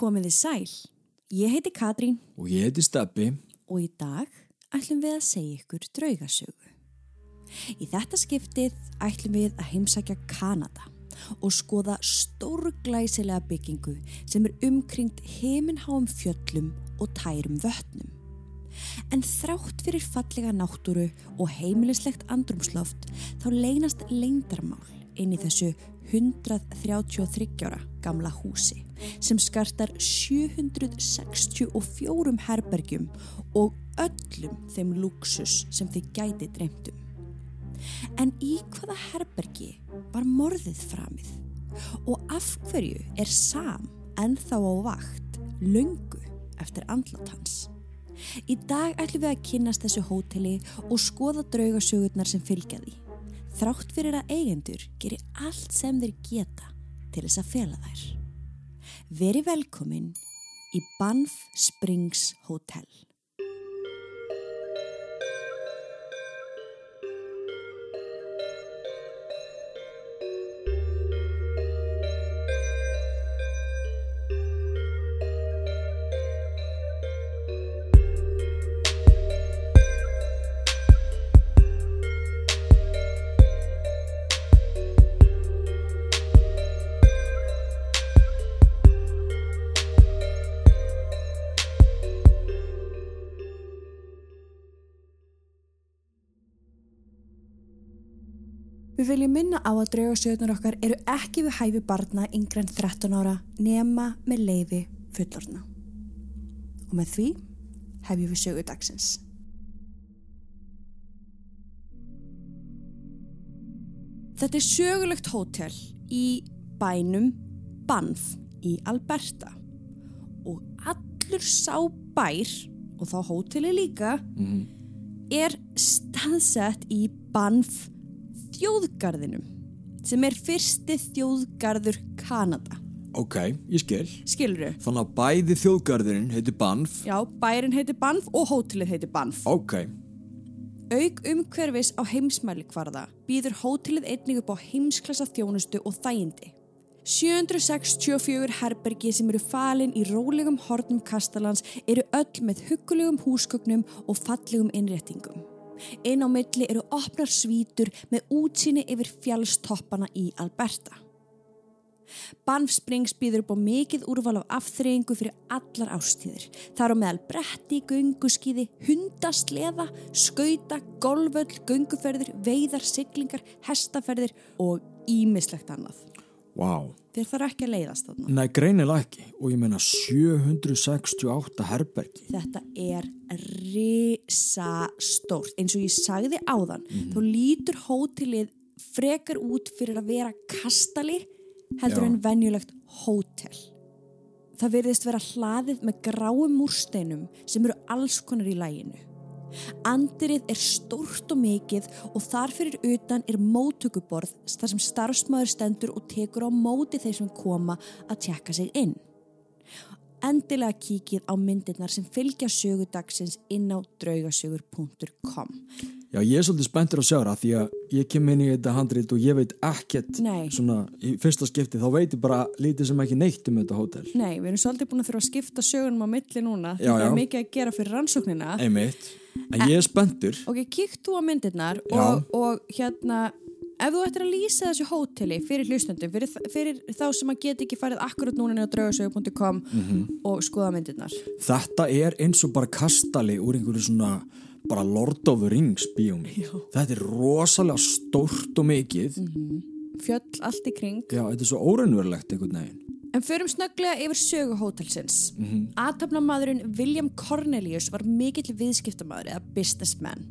Komiði sæl. Ég heiti Katrín Og ég heiti Steppi. og í dag ætlum við að segja ykkur draugasögu. Í þetta skiptið ætlum við að heimsækja Kanada og skoða stórglæsilega byggingu sem er umkringt heiminháum fjöllum og tærum vötnum. En þrátt fyrir fallega náttúru og heimilislegt andrumsloft þá leynast leindarmál inn í þessu 133 ára gamla húsi sem skartar 764 herbergjum og öllum þeim luxus sem þið gæti dreymtum. En í hvaða herbergi var morðið framið? Og af hverju er Sam ennþá á vakt löngu eftir andlat hans? Í dag ætlum við að kynnast þessu hóteli og skoða draugasögurnar sem fylgja því. Þrátt fyrir að eigendur gerir allt sem þeir geta til þess að fela þær. Veri velkomin í Banff Springs Hotel. Við viljum minna á að draugasögurnar okkar eru ekki við hæfi barna yngre en 13 ára nema með leiði fullorna. Og með því hefjum við sögu dagsins. Þetta er sögulegt hótel í bænum Banff í Alberta og allur sá bær og þá hóteli líka er staðsett í Banff þjóðgarðinum sem er fyrsti þjóðgarður Kanada. Ok, ég skil. Skilur þau? Þannig að bæði þjóðgarðurinn heiti Banff. Já, bærin heitir Banff og hótelið heitir Banff. Ok, Auk umhverfis á heimsmæli kvarða býður hótelið einnig upp á heimsklassa þjónustu og þægindi. 764 herbergi sem eru falin í rólegum hornum Kastalans eru öll með huggulegum húsgögnum og fallegum innréttingum. Inn á milli eru opnar svítur með útsýni yfir fjallstoppana í Alberta. Banff Springs býður upp á mikið úrval af afþreyingu fyrir allar ástíðir. Það eru meðal bretti, gönguskíði, hundasleða, skauta, golföll, gönguferðir, veiðar, siglingar, hestaferðir og ímislegt annað. Wow. Þeir þarf ekki að leiðast þarna. Nei, greinilega ekki. Og ég meina 768 herbergi. Þetta er risastórt. Eins og ég sagði áðan, þá lítur hótelið frekar út fyrir að vera kastali heldur Já. en venjulegt hótel. Það verðist vera hlaðið með gráum múrsteinum sem eru alls konar í læginu. Andirið er stórt og mikið og þar fyrir utan er móttökuborð þar sem starfsmæður stendur og tekur á móti þeir sem koma að tjekka sig inn. Endilega kíkið á myndirnar sem fylgja sögudagsins inn á draugasögur.com. Já, ég er svolítið spenntur að sjá það því að ég kem inn í þetta handrit og ég veit ekkert Nei. svona í fyrsta skipti þá veit ég bara lítið sem ekki neitt um þetta hótel. Nei, við erum svolítið búin að þurfa að skipta sögunum á milli núna því Já, það er já. mikið að gera fyrir rannsóknina. Einmitt. En ég er spenntur. Ok, kíkt þú á myndirnar og, og hérna, ef þú ættir að lýsa þessu hóteli fyrir hlustendum, fyrir, fyrir þá sem að geta ekki farið akkurat núna inn á draugasögu.com Mhm. og skoða myndirnar. Þetta er eins og bara kastali úr einhverju svona bara Lord of the Rings bíómi. Þetta er rosalega stórt og mikið. Fjöll allt í kring. Já, þetta er svo óraunverulegt einhvern veginn. En förum snögglega yfir sögu hótelsins. Mm Mhm. Athafnamaðurinn William Cornelius var mikill viðskiptamaður eða businessman.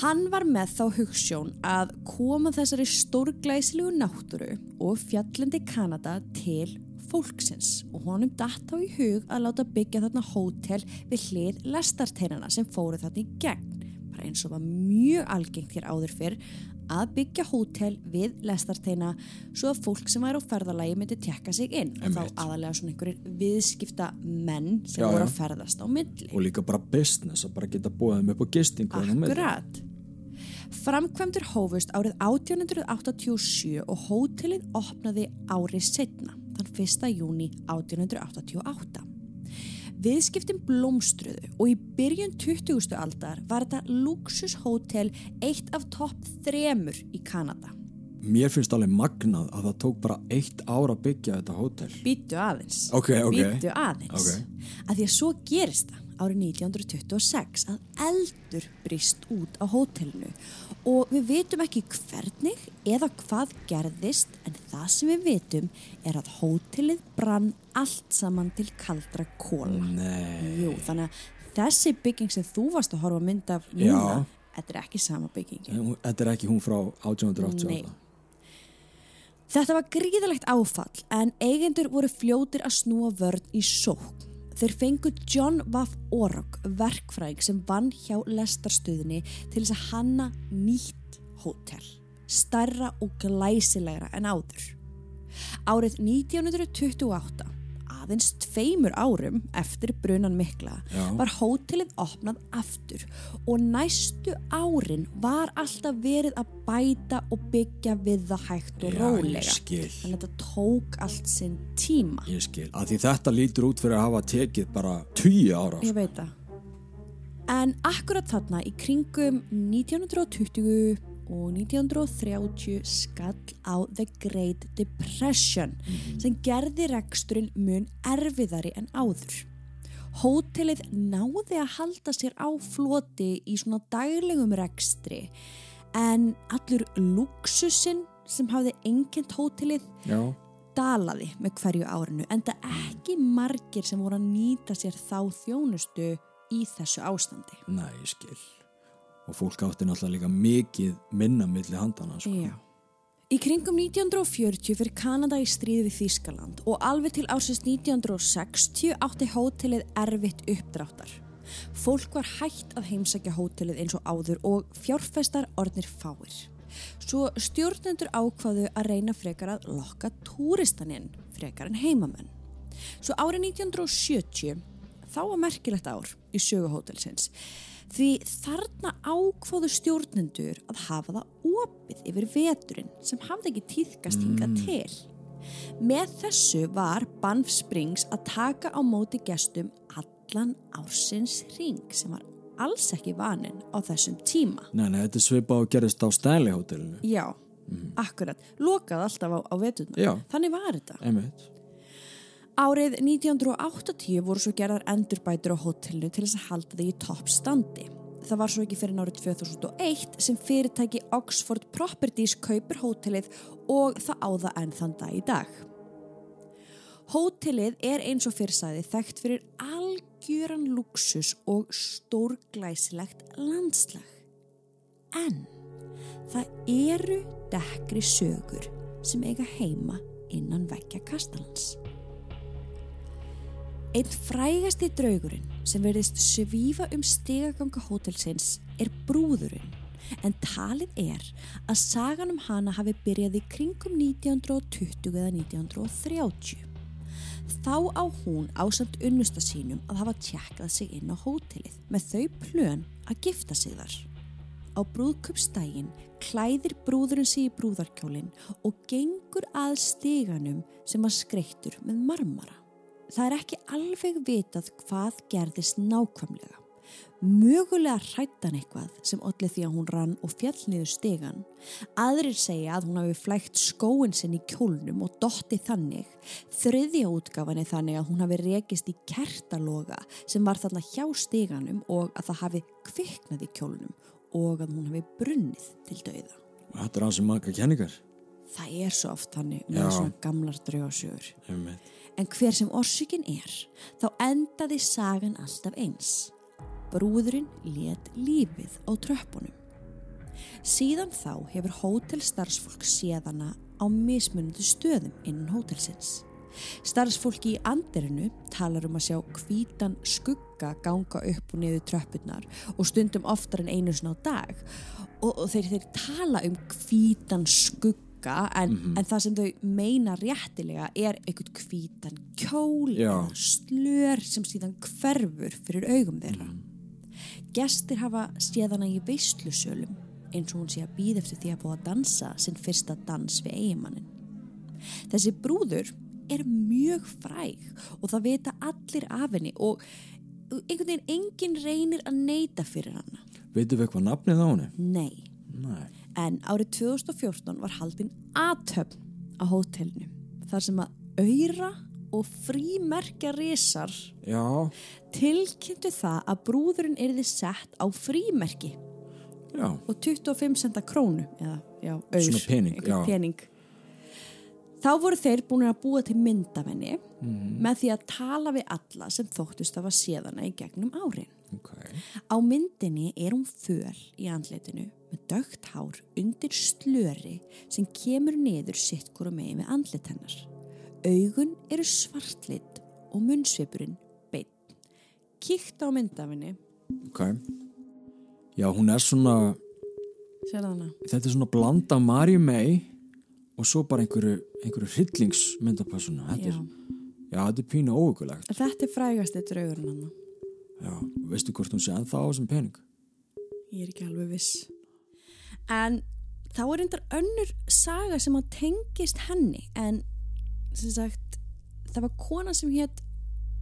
Hann var með þá hugssjón að koma þessari stórglæsilegu náttúru og fjallandi Kanada til fólksins og honum datt þá í hug að láta byggja þarna hótel við hlið lestarteinana sem fóru þarna í gegn. Bara eins og var mjög algengt hér áður fyrr að byggja hótel við lestarteina svo að fólk sem væri á ferðalagi myndi tekka sig inn og þá aðalega svona einhverjir viðskipta menn sem Já, voru að ferðast á milli. Og líka bara business að bara geta búið upp á gistingu. Akkurat. Framkvæmdur hófust árið 1887 og hótelið opnaði árið setna, þann 1. júni 1888. Viðskiptin blómstruðu og í byrjun 20. aldar var þetta luxushótel eitt af topp þremur í Kanada. Mér finnst alveg magnað að það tók bara eitt ár að byggja þetta hótel. Býttu aðeins. Ok, ok. Býttu aðeins. Ok. Að því að svo gerist það árið 1926 að eldur brist út á hótelinu og við vitum ekki hvernig eða hvað gerðist en það sem við vitum er að hótelið brann allt saman til kaldra kóla. Nei. Jú, þannig að þessi bygging sem þú varst að horfa að mynda af núna, þetta er ekki sama bygging. Þetta er ekki hún frá 1888. Nei. Þetta var gríðalegt áfall en eigendur voru fljótir að snúa vörn í sókn. Þeir fengu John Waff Orok, verkfræðing sem vann hjá lestarstöðinni til þess að hanna nýtt hótel, starra og glæsilegra en áður. Árið 1928, aðeins tveimur árum eftir brunan mikla, Já. var hótelið opnað aftur og næstu árin var alltaf verið að bæta og byggja við það hægt og Já, rólega. að þetta tók allt sinn tíma. Ég skil. Að því þetta lítur út fyrir að hafa tekið bara 20 ára. Ég veit það. En akkurat þarna í kringum 1920 og 1930 skall á The Great Depression sem gerði reksturinn mun erfiðari en áður. Hótelið náði að halda sér á floti í svona daglegum rekstri en allur luxusinn sem hafði engind hótelið Já. dalaði með hverju árinu en það ekki margir sem voru að nýta sér þá þjónustu í þessu ástandi. Ég skil. Og fólk átti náttúrulega líka mikið minna milli handana, sko. Já. Í kringum 1940 fyrir Kanada í stríði við Þýskaland og alveg til ársins 1960 átti hótelið erfitt uppdráttar. Fólk var hægt að heimsækja hótelið eins og áður og fjárfestar orðnir fáir. Svo stjórnendur ákvaðu að reyna frekar að lokka túristaninn frekar en heimamenn. Svo árið 1970 þá var merkilegt ár í söguhótelsins því þarna ákváðu stjórnendur að hafa það opið yfir veturinn sem hafði ekki tíðkast hingað til. Með þessu var Banff Springs að taka á móti gestum allan ársins ring sem var alls ekki vanin á þessum tíma. Nei, nei, þetta er svipað og gerist á Stanley hótelinu. Já, akkurat. Lokaði alltaf á, á veturna. Já. Þannig var þetta. Einmitt. Árið 1980 voru svo gerðar endurbætur á hótelinu til þess að halda þig í toppstandi. Það var svo ekki fyrir árið 2001 sem fyrirtæki Oxford Properties kaupir hótelið og það á það enn þann dag í dag. Hótelið er eins og fyrrsæði þekkt fyrir algjöran luxus og stórglæsilegt landslag. En það eru dekkri sögur sem eiga heima innan vekkja kastalans. Einn frægasti draugurinn sem verðist svífa um stigaganga hótelsins er brúðurinn en talið er að sagan um hana hafi byrjað í kringum 1920 eða 1930. Þá á hún ásamt unnusta sínum að hafa tjekkað sig inn á hótelið með þau plön að gifta sig þar. Á brúðköpstægin klæðir brúðurinn sig í brúðarkjólinn og gengur að stiganum sem var skreittur með marmara. Það er ekki alveg vitað hvað gerðist nákvæmlega. Mögulega hrættan eitthvað sem allir því að hún rann og fjall niður stegan. Aðrir segja að hún hafi flægt skóin sinn í kjólnum og dotti þannig. Þriðja útgafan er þannig að hún hafi rekist í kertaloga sem var þarna hjá steganum og að það hafi kviknað í kjólnum og að hún hafi brunnið til dauða. Og Þetta er hans sem marga kenningar. Það er svo oft þannig með svona gamlar draugasjögur. Einmitt. En hver sem orsökin er, þá endaði sagan alltaf eins. Brúðurinn let lífið á tröppunum. Síðan þá hefur hótelstarfsfólk séðana á mismunandi stöðum innan hótelsins. Starfsfólki í andirinu talar um að sjá hvítan skugga ganga upp og niður tröppurnar og stundum oftar en einu svona á dag og, og þeir, þeir tala um hvítan skugga en, en það sem þau meina réttilega er einhvern hvítan kjól eða slör sem síðan hverfur fyrir augum þeirra. Gestir hafa séð hana í veislusölum eins og hún sé að býða eftir því að búa að dansa sinn fyrsta dans við eigimannin. Þessi brúður er mjög fræg og það vita allir af henni og einhvern veginn enginn reynir að neyta fyrir hana. Veitum við eitthvað nafnið á henni? Nei. Nei. En árið 2014 var haldinn aðtöfn á hótelinu þar sem að auðra og frímerkja risar Já, tilkynntu það að brúðurinn erði sett á frímerki já, og 25 centa krónu eða, já, Svona pening, já. pening. Þá voru þeir búin að búa til myndamenni Mhm. með því að tala við alla sem þóttust að var séðana í gegnum árin. ok. Á myndinni er hún föl í andletinu með dögt hár undir slöri sem kemur niður sitt hvora megin við andlet hennar. Augun eru svartlit og munnsvipurinn beinn. Kíkt á myndafinni. Ok. Já, hún er svona, Sér hana? þetta er svona bland af Marju May og svo bara einhverju, einhverju hryllingsmyndapersona. Þetta Já. er, já, þetta er pínu óugulegt. Þetta er frægasti draugurinn hann. Já, veistu hvort hún sé ennþá á þessum pening? Ég er ekki alveg viss. En þá er reyndar önnur saga sem að tengist henni en sem sagt það var kona sem hétt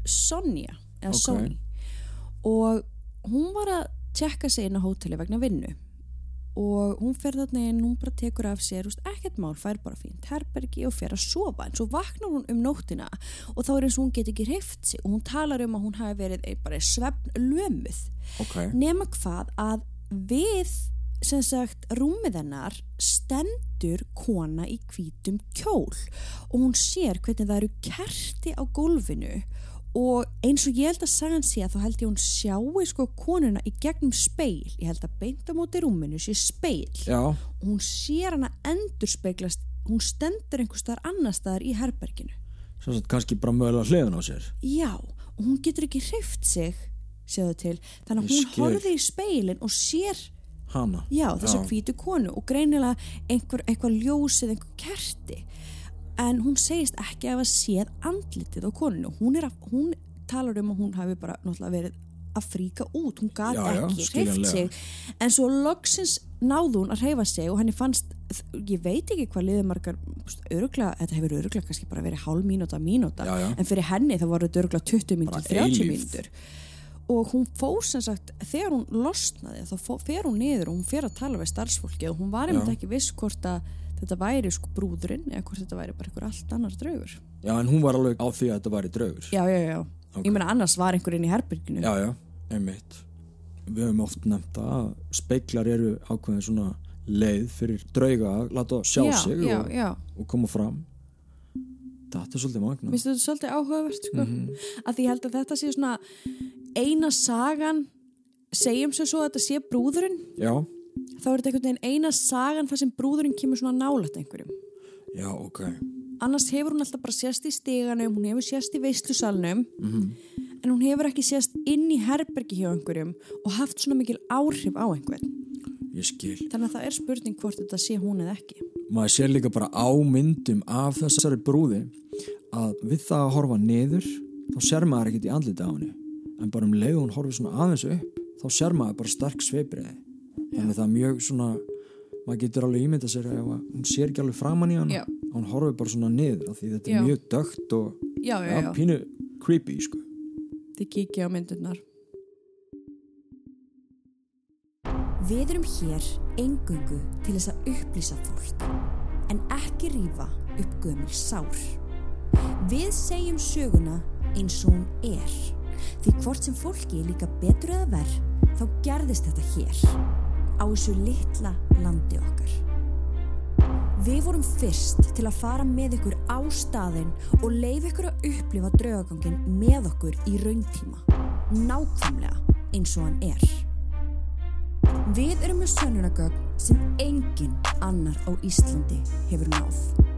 Sonja eða Ok. Sony. Og hún var að tjekka sig inn á hóteli vegna vinnu. Og hún fer þarna inn, hún bara tekur af sér úst, ekkert mál, fær bara fínt herbergi og fer að sofa, en svo vaknar hún um nóttina og þá er eins og hún get ekki hreift sig. Og hún talar um að hún hafi verið bara svefn lömuð Ok. nema hvað að við sem sagt rúmið hennar stendur kona í hvítum kjól og hún sér hvernig það eru kerti á gólfinu og eins og ég held að sagan sé að þá held ég hún sjáu sko konuna í gegnum speil, ég held að beint á móti rúminu sé speil Já, og hún sér hana endur speiklast hún stendur einhver staðar annar staðar í herberginu. Svo að kannski bara mögulega hliðan á sér. Já, og hún getur ekki hreift sig sjáðu til, þannig að hún skil. horfir í speilin og sér Hanna. já, þessa hvítu konu og greinilega einhver, einhver ljós eða einhver kerti. En hún segist ekki að hafa séð andlitið á koninu hún, að, hún talar um að hún hafi bara náttúrulega verið að fríka út. Hún já, ekki hreift sig. En svo loksins náðu hún að hreyfa sig og henni fannst, ég veit ekki hvað liður margar, öruglega, þetta hefur öruglega kannski bara verið hálf mínúta, mínúta. Já, já. en fyrir henni það voru öruglega 20 mínútur, Bara 30 eilífð. mínútur og hún fór sem sagt þegar hún losnaði þá fer hún niður og hún fer að tala við starfsfólki og hún var einmitt ekki viss hvort að þetta væri sko brúðurinn eða hvort þetta væri bara einhver allt annar draugur Já, en hún var alveg á því að þetta væri draugur. já, já, já, Ok. ég meina annars var einhver inn í herberginu Já, já, einmitt. Við höfum oft nefnt að speiklar eru ákveðin svona leið fyrir drauga að láta sjá já, sig já, og, já. og koma fram. Þetta er svolítið magna. Mér finnst þetta svolítið áhugavert sko. Mhm. að því ég held að þetta sé svona eina sagan segjum sem svo að þetta sé brúðurinn Já, þá er þetta einhvern veginn eina sagan þar sem brúðurinn kemur svona nálætt einhverjum já, ok. annars hefur hún alltaf bara sést í steganum hún hefur sést í veislusalnum Mhm. en hún hefur ekki sést inn í herbergi hjá einhverjum og haft svona mikil áhrif á einhvern Ég skil. þannig að það er spurning hvort þetta sé hún eða ekki Maður sér líka bara á myndum af þessari brúði að við það að horfa niður þá sér maður ekkert í andlita á henni. En bara um leið og hún horfir svona aðeins upp þá sér maður bara sterk sveipriði. Þannig að það er mjög svona, maður getur alveg ímynda sér að hún sér ekki alveg framann í hann Já. hún horfir bara svona niður af því þetta er Já. mjög dögt og já, já, ja, já, pínu creepy sko. þið kikið á myndirnar Við erum hér engungu til þess að upplýsa fólk en ekki rífa upp gömul sár Við segjum söguna eins og hún er því hvort sem fólki er líka betur eða verð þá gerðist þetta hér á þessu litla landi okkar Við vorum fyrst til að fara með ykkur á staðinn og leif ykkur að upplifa draugagangin með okkur í rauntíma. Nákvæmlega eins og hann er. Við erum með sönnunagögn sem engin annar á Íslandi hefur náð.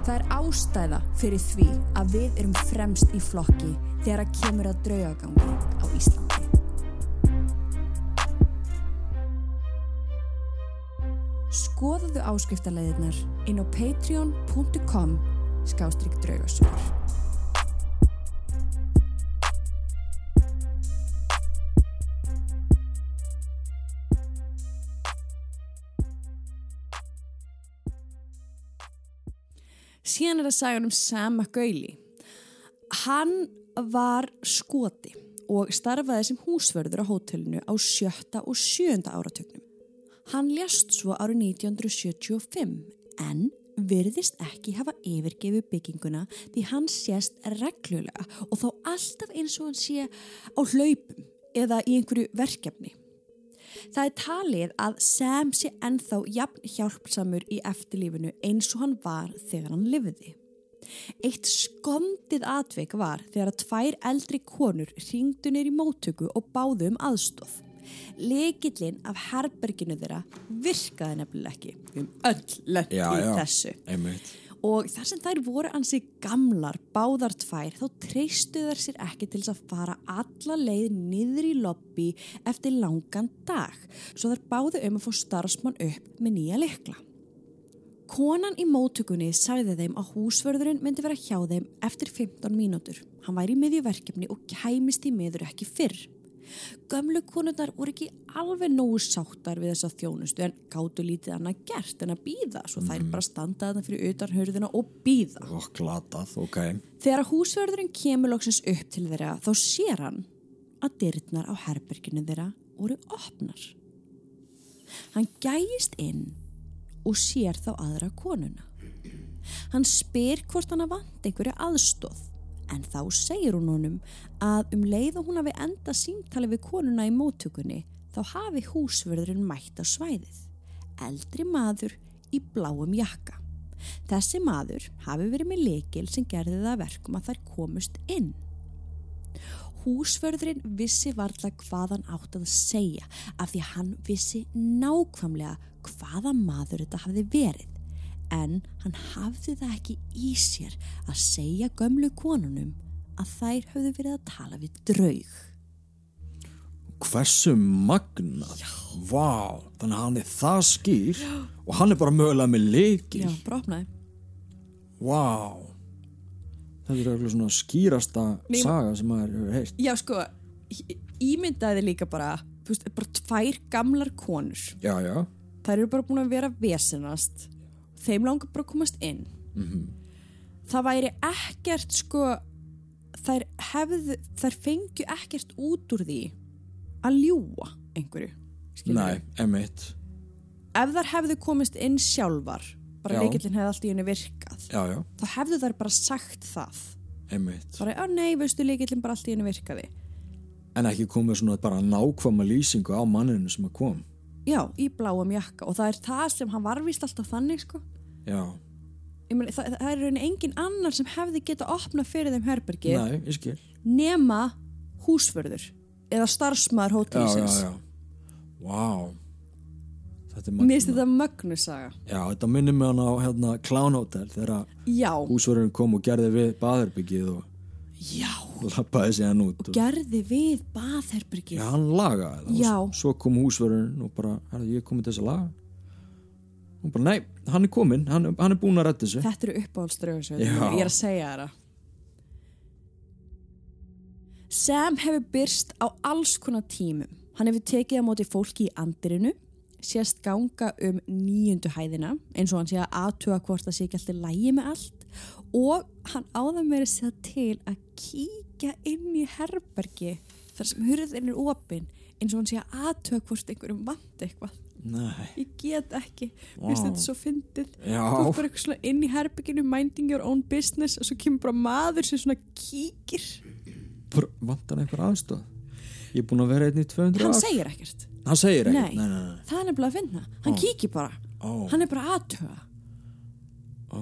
Það er ástæða fyrir því að við erum fremst í flokki þegar að kemur að draugagangi á Íslandi. Skoðaðu áskriftarleiðirnar inn á patreon.com skástrygg draugasögur. Síðan er það sagan um Sam McGauley. Hann var skoti og starfaði sem húsverður á hótelinu á sjötta og sjönda áratögnum. Hann lést svo árið 1975 en virðist ekki hafa yfirgefi bygginguna því hann sést reglulega og þá alltaf eins og hann sé á hlaupum eða í einhverju verkefni. Það er talið að Sam sé ennþá jafn hjálpsamur í eftirlífinu eins og hann var þegar hann lifiði. Eitt skondið atvik var þegar að tvær eldri konur ringdu neyri móttöku og báðu um aðstof. Lekillin af herberginu þeirra virkaði nefnilega ekki. Um öll Já, í já. þessu. einmitt Og þar sem þær voru ansi gamlar, báðar tvær, þá treystu þær sér ekki til þess að fara alla leið niður í lobby eftir langan dag. Svo þær báðu um að fá starfsmann upp með nýja lekla. Konan í móttökunni sagði þeim að húsvörðurinn myndi vera hjá þeim eftir 15 mínútur. Hann væri í miðjuverkefni og kæmist í miður ekki fyrr. Gömlu konurnar voru ekki alveg nógu sáttar við þessa þjónustu en gátu lítið annað gert en að býða svo þær bara standa þarna fyrir utan hörðina og býða. og glatað, ok Þegar húsverðurinn kemur loksins upp til þeirra þá sér hann að dyrnar á herberginu þeirra voru opnar. Hann gæjist inn og sér þá aðra konuna. Hann spyr hvort hann að vant einhverju aðstóð en þá segir hún honum að um leið og hún hafi enda símtali við konuna í móttökunni þá hafi húsverðurinn mætt á svæðið. Eldri maður í bláum jakka. Þessi maður hafi verið með lekil sem gerði það að verkum að þær komust inn. Húsvörðurinn vissi varla hvað hann átt að segja af því hann vissi nákvæmlega hvaða maður þetta hafði verið en hann hafði það ekki í sér að segja gömlu konunum að þær höfðu verið að tala við draug. hversu magnað. Vá, þannig að hann er það skýr og hann er bara mögulega með leikil Já, bara opnaði. vá. Þetta er eitthvað svona skýrasta Nei, saga sem maður hefur heyrt. Já, sko, ímyndaði líka bara, þú veist, bara tvær gamlar konur. já, já, þær eru bara búin að vera vesenast þeim langar bara að komast inn. Það væri ekkert sko þær hefðu, þær fengju ekkert út úr því að ljúa einhverju nei, emitt ef þær hefðu komist inn sjálfar bara Já. leikillin hefði allt í henni virkað já, já, þá hefðu þær bara sagt það. Emitt bara, að nei, veistu, leikillin bara allt í henni virkaði. En ekki komið svona bara nákvæma lýsingu á manninu sem að kom já, í bláum jakka. Og það er það sem hann var víst alltaf þannig sko. Já, meni, það, það er rauninni engin annar sem hefði geta opnað fyrir þeim herbergi nei, nema húsförður eða starfsmaður hótelsins. Er Mér finnst þetta mögnusaga já, þetta minnir mig hann á hérna Clown Hotel þegar Já, húsverðurinn kom og gerði við baðherbyggið og já. Lappaði sig hann út og, Gerði við baðherbergið. Já, hann lagaði það. Já. og svo kom húsverðurinn og bara, herrðu, ég komið til þess að laga. Og bara, nei, hann er komin hann, hann er búinn að redda þessu. Þetta eru uppáhaldsdraugasöður Já. Ég er að segja það. Sam hefur byrst á alls konar tímum. Hann hefur tekið á móti fólki í andirinu sést ganga um nýjundu hæðina eins og hann sé að aðtuga hvort það sé ekki alltaf lægi með allt og hann áða meira að segja til að kíkja inn í herbergi þar sem hurðin er opin eins og hann sé að aðtuga hvort einhverjum vant eitthvað. Nei, ég get ekki, Vá. wow. þetta svo fyndið. Þú bara eitthvað svona inn í herbygginu minding your own business og svo kemur bara maður sem svona kíkir. Bara vantar einhver aðstöð ég er búinn að vera einn í 200 hann ár. segir ekkert, hann segir ekki, Nei. nei, það er nefnilega að finna. Hann kíkir bara, Ó. hann er bara aðtöga Ó.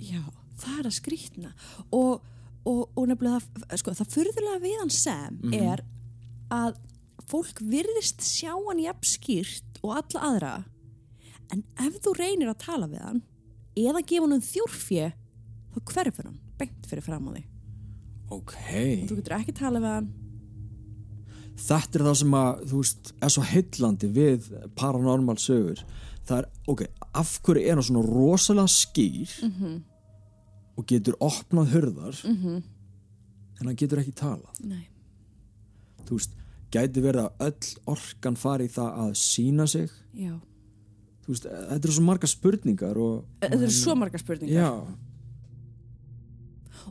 já, það er að skrýtna. Og, og, og nefnilega það, sko, það furðulega við hann sem Mhm. er að fólk virðist sjá hann jafn skýrt og alla aðra. En ef þú reynir að tala við hann eða gefa hann um þjórfje þá hverfur hann beint fyrir fram á því ok þú getur ekki tala við hann. Þetta er það sem að þú veist, er svo heillandi við paranormal sögur. Það er, ok, af hverju er hann svona rosalega skýr? -hmm. Og getur opnað hurðar -hmm. en hann getur ekki talað Nei. þú veist, gæti verið að öll orkan fari í það að sína sig Já. þú veist, þetta eru svo margar spurningar og, Þetta eru svo margar spurningar já,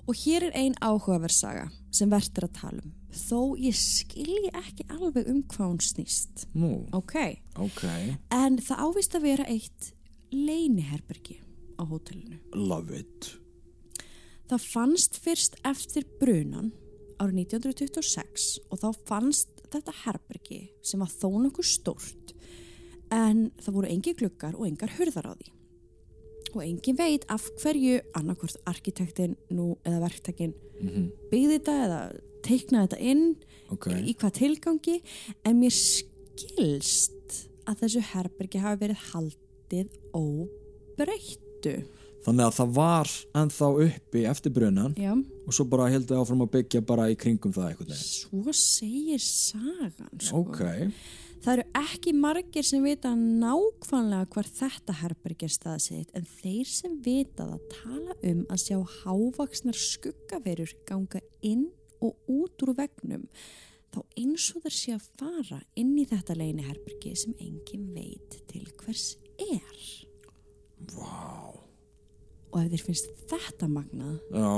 Og hér er ein áhugaversaga sem verður að tala um. Þó ég skilji ekki alveg um hvað hún snýst. Nú, Ok, ok, en það ávist að vera eitt leiniherbergi á hótelinu. love it. Það fannst fyrst eftir brunan árið 1926 og þá fannst þetta herbergi sem var þó nokkuð stórt en það voru engi gluggar og engar hurðar á því. Og engin veit af hverju annarkvort arkitektin nú eða verktakinn byggði þetta eða teiknaði þetta inn Ok, í hvað tilgangi en mér skilst að þessu herbergi hafi verið haldið óbreyttu. Þannig að það var ennþá uppi eftir brunan Já. og svo bara heldur áfram að byggja bara í kringum það eitthvað. Svo segir sagan sko. Ok, Það eru ekki margir sem vita nákvæmlega hvar þetta herbergi er staðsitt en þeir sem vita það tala um að sjá hávaksnar skuggaverur ganga inn og út úr vegnum þá eins og þeir sé að fara inn í þetta leini herbergi sem engin veit til hvers er. vá, Og ef þér finnst þetta magnað, já,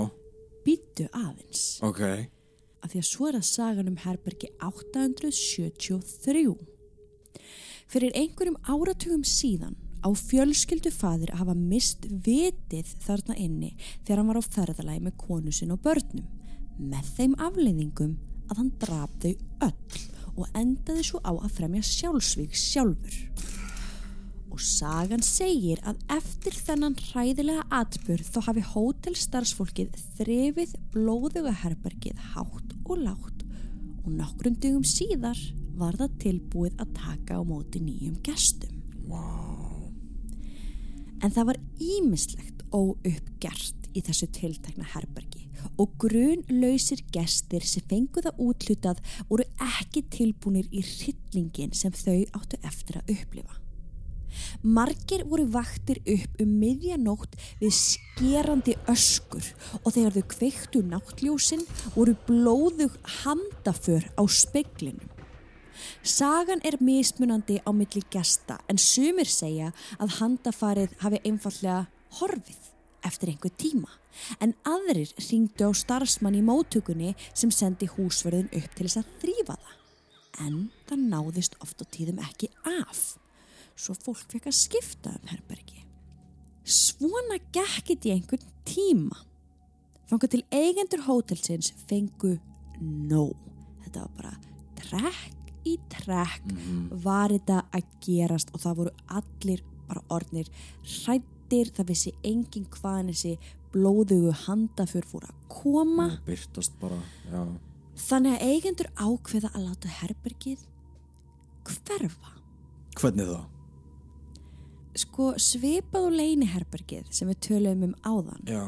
býttu aðeins. ok, af því að svo er að sagan um herbergi 873. Fyrir einhverjum áratugum síðan á fjölskyldu fadir að hafa mist vitið þarna inni þegar hann var á ferðalagi með konu sinn og börnum með þeim afleiðingum að hann draf þau öll og endaði svo á að fremja sjálfsvík sjálfur. Og sagan segir að eftir þennan hræðilega atburð þá hafi hótelstarfsfólkið þrefið blóðuga herbergið hátt og látt og nokkrum dugum síðar var það tilbúið að taka á móti nýjum gestum. vá, En það var ímislegt óuppgert í þessu tiltekna herbergi og grunlausir gestir sem fengu það útlutað voru ekki tilbúinir í hryllingin sem þau áttu eftir að upplifa. Margir voru vaktir upp um miðjanótt við skerandi öskur og þegar þau kveiktu náttljósin voru blóðug handaför á speglinum. Sagan er mismunandi á milli gesta en sumir segja að handafarið hafi einfallega horfið eftir einhver tíma en aðrir ringdu á starfsmann í móttökunni sem sendi húsverðin upp til þess að þrýfa það. En það náðist oft á tíðum ekki af, svo fólk fekk að skipta um herbergi. Svona gekkit í einhvern tíma. Fanga til eigendur hótelsins fengu nóg. Þetta var bara trekk í trekk var þetta að gerast og það voru allir bara orðnir hrættir, það vissi engin hvaðan þessi blóðugu handafur fór að koma. byrtast bara, já, Þannig að eigendur ákveða að láta herbergið hverfa. hvernig það? Sko svipað og leini herbergið sem við töluðum um áðan, Já,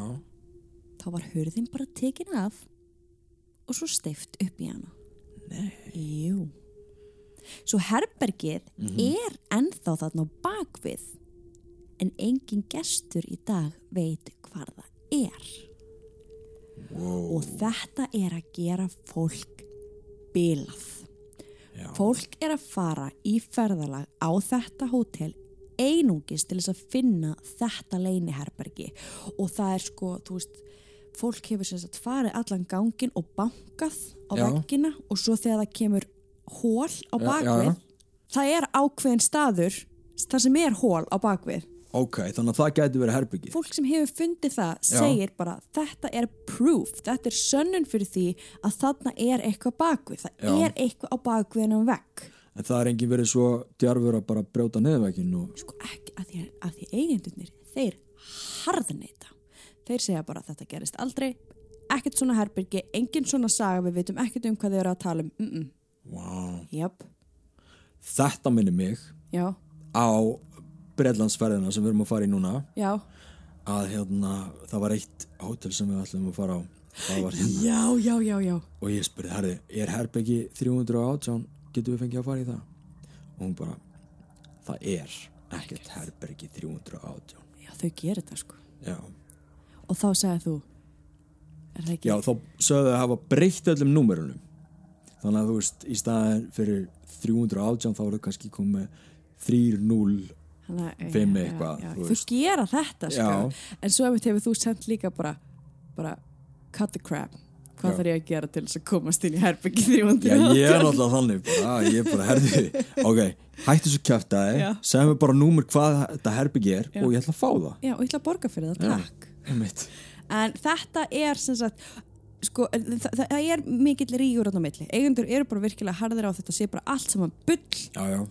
þá var hurðin bara tekin af og svo steift upp í hana. nei, Jú. Svo herbergið er ennþá þarna á bakvið en engin gestur í dag veit hvar það er. wow, Og þetta er að gera fólk bilað. já, Fólk er að fara í ferðalag á þetta hótel einungis til þess að finna þetta leiniherbergi og það er sko, þú veist, fólk hefur sagt farið allan gangin og bankað á Já. veggina og svo þegar það kemur hól á bakvið, já, já. það er ákveðin staður, það sem er hól á bakvið. ok, þannig að það gæti verið herbyggið. Fólk sem hefur fundið það Já. segir bara þetta er proof, þetta er sönnun fyrir því að þarna er eitthvað bakvið, það er eitthvað á bakviðin á vegg. En það er engin verið svo djarfur að bara brjóta neðveginn og, sko ekki að því, að því eigendurnir þeir harðneita. Þeir segja bara að þetta gerist aldrei ekkert svona herbyrgi, engin svona saga við veitum ekkert um hvað þau eru að tala um mm -mm. wow, jöp, þetta minni mig já, á Breitlandsferðina sem við erum að fara í núna. Já. Að hérna, það var eitt hótel sem við ætlum að fara á. Hérna. Já, já, já, já. Og ég spurði, herði, er herbyggi 318, getur við fengið að fara í það? Og hún bara það er ekkert herbyggi 318 já, þau gerir þetta sko. Já, og þá segja þú já þá sögðu þau að hafa breytt öllum númerunum. Þannig að þú veist, í staðin fyrir 318 þá eru kannski komið 3-0 Þannig, að- fimm já, eitthvað, já, þú þau veist. gera þetta sko. En svo ef hefur þú sendt líka bara bara cut the crap hvað Já. þarf ég að gera til þess að komast inn í herbyggi 300 Já, ég er náttúrulega þannig bara, ég er bara, herði, ok, hættu svo kjæftæði, Já. segðu mér bara númer hvað þetta herbyggi er Já. og ég ætla að fá það. Já, og ég ætla að borga fyrir það, takk. En þetta er sem sagt sko, það, það, það er mikill rígur á milli, eigendur eru bara virkilega harðir á þetta sé bara allt saman bull Já, já,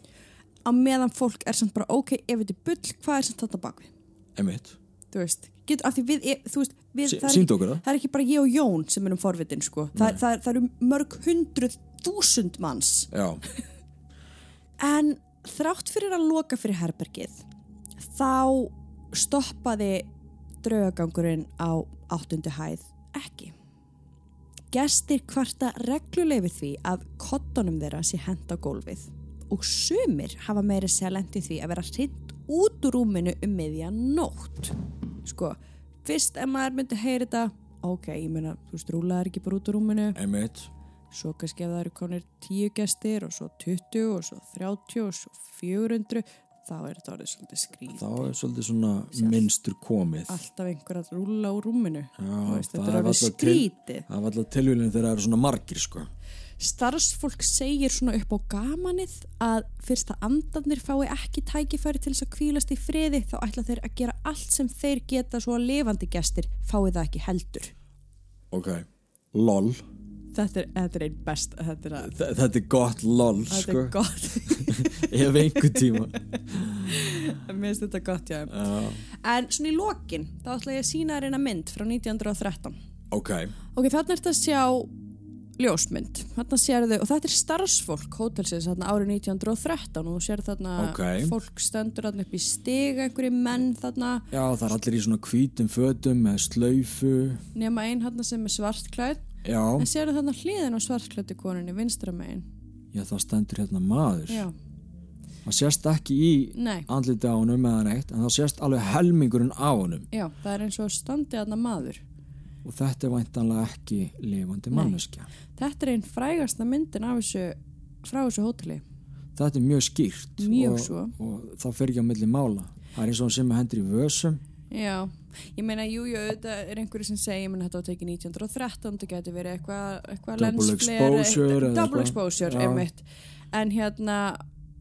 á meðan fólk er samt bara ok, ef þetta er bull, hvað er samt þetta bakvið einmitt. Þú veist, Get, af því við, þú veist við, það, er ekki, það. er ekki bara ég og Jón sem erum forvitin sko. það, Nei. það, það eru mörg hundruð þúsund manns Já, En þrátt fyrir að loka fyrir herbergið þá stoppaði draugagangurinn á áttundu hæð ekki. Gestir kvarta regluleg við því að kottunum þeirra sé hent á gólfið og sumir hafa meiri sér lendi því að vera hrind út úr rúminu um miðja nótt. Sko, fyrst ef maður myndi heyri þetta, ok, ég meina, þú veist, rúlaðar ekki bara út úr rúminu, einmitt. svo kannski ef það eru konir 10 gestir og svo 20 og svo 30 og svo 400 þá er þetta orðið svolítið skrýð Þá er svolítið svona Sjálf. minnstur komið. alltaf einhver að rúla úr rúminu Já, veist, þetta er orðið skrítið Það var alltaf tilvílinn þegar það eru svona margir, sko. Starfsfólk segir svona upp á gamanið að fyrst að andarnir fái ekki tækifæri til þess að kvílast í friði þá ætla þeir að gera allt sem þeir geta svo að lifandi gestir fái það ekki heldur Ok, lol. þetta er, þetta er einn best þetta er, að, Þe- Þetta er gott lol, þetta sko. er gott Ef einhver tíma. mér finnst þetta gott já Já, En svona í lokin, þá ætla ég að sína þér eina mynd frá 1913. ok, Ok, þarna ertu að sjá ljósmynd. Þarna sérðu, og þetta er starfsfólk hótelsins árið 1913 og þú sér þarna Ok. fólk stendur þarna upp í stiga, einhverju menn þarna, já það er allir í svona hvítum fötum með slaufu. nema einn þarna sem er svartklæð. Já, En sérðu þarna hliðin á svartklæddu koninni, vinstra megin. já það stendur hérna maður. Já, Það sést ekki í andliti á honum eða neitt en það sést alveg helmingurinn á honum já, það er eins og standi þarna maður. Og þetta er væntanlega ekki lifandi manneskja. Þetta er einn frægasta myndin af þessu, frá þessu hóteli. Þetta er mjög skýrt Mjög og, og það fer ekki á milli mála. Það er eins og hann sem hendur í vösum. Já, ég meina, jú, jú, þetta er einhverju sem segja, ég meina, þetta var tekið 1913, þetta getur verið eitthvað eitthva Double exposure double exposure, einmitt en hérna,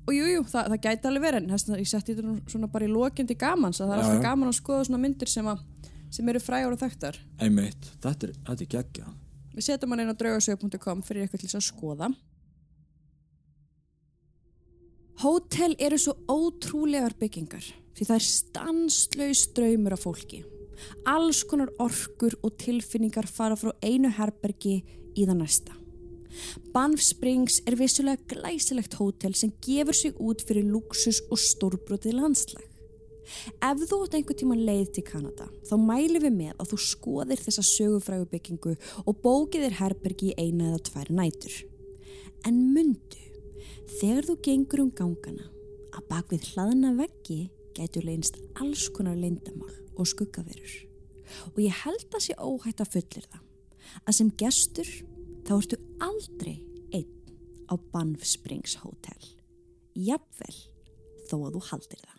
og jú, jú, það, það gæti alveg verið, en þess að ég setti þetta svona bara í lokindi gamans, að það er Já, alltaf já. gaman að skoða svona myndir sem, að, sem eru frægar og þekktar Einmitt, þetta er, þetta er geggja. við setjum hann inn á draugasög.com fyrir eitthvað til þess að skoða Hótel eru svo ótrúlegar byggingar því það er stanslaus draumur af fólki. Alls konar orkur og tilfinningar fara frá einu herbergi í það næsta. Banff Springs er vissulega glæsilegt hótel sem gefur sig út fyrir luxus og stórbrotið landslag. Ef þú átt einhver tíma leið til Kanada, þá mælum við með að þú skoðir þessa sögufrægu byggingu og bókið þér herbergi í eina eða tvær nætur. En mundu, þegar þú gengur um gangana, að bak við hlaðna veggi gætu leynst alls konar leyndamál og skuggaverur. Og ég held að sé óhætt að fullir það, að sem gestur þá ertu aldrei einn á Banff Springs Hotel. Jafnvel þó að þú haldir það.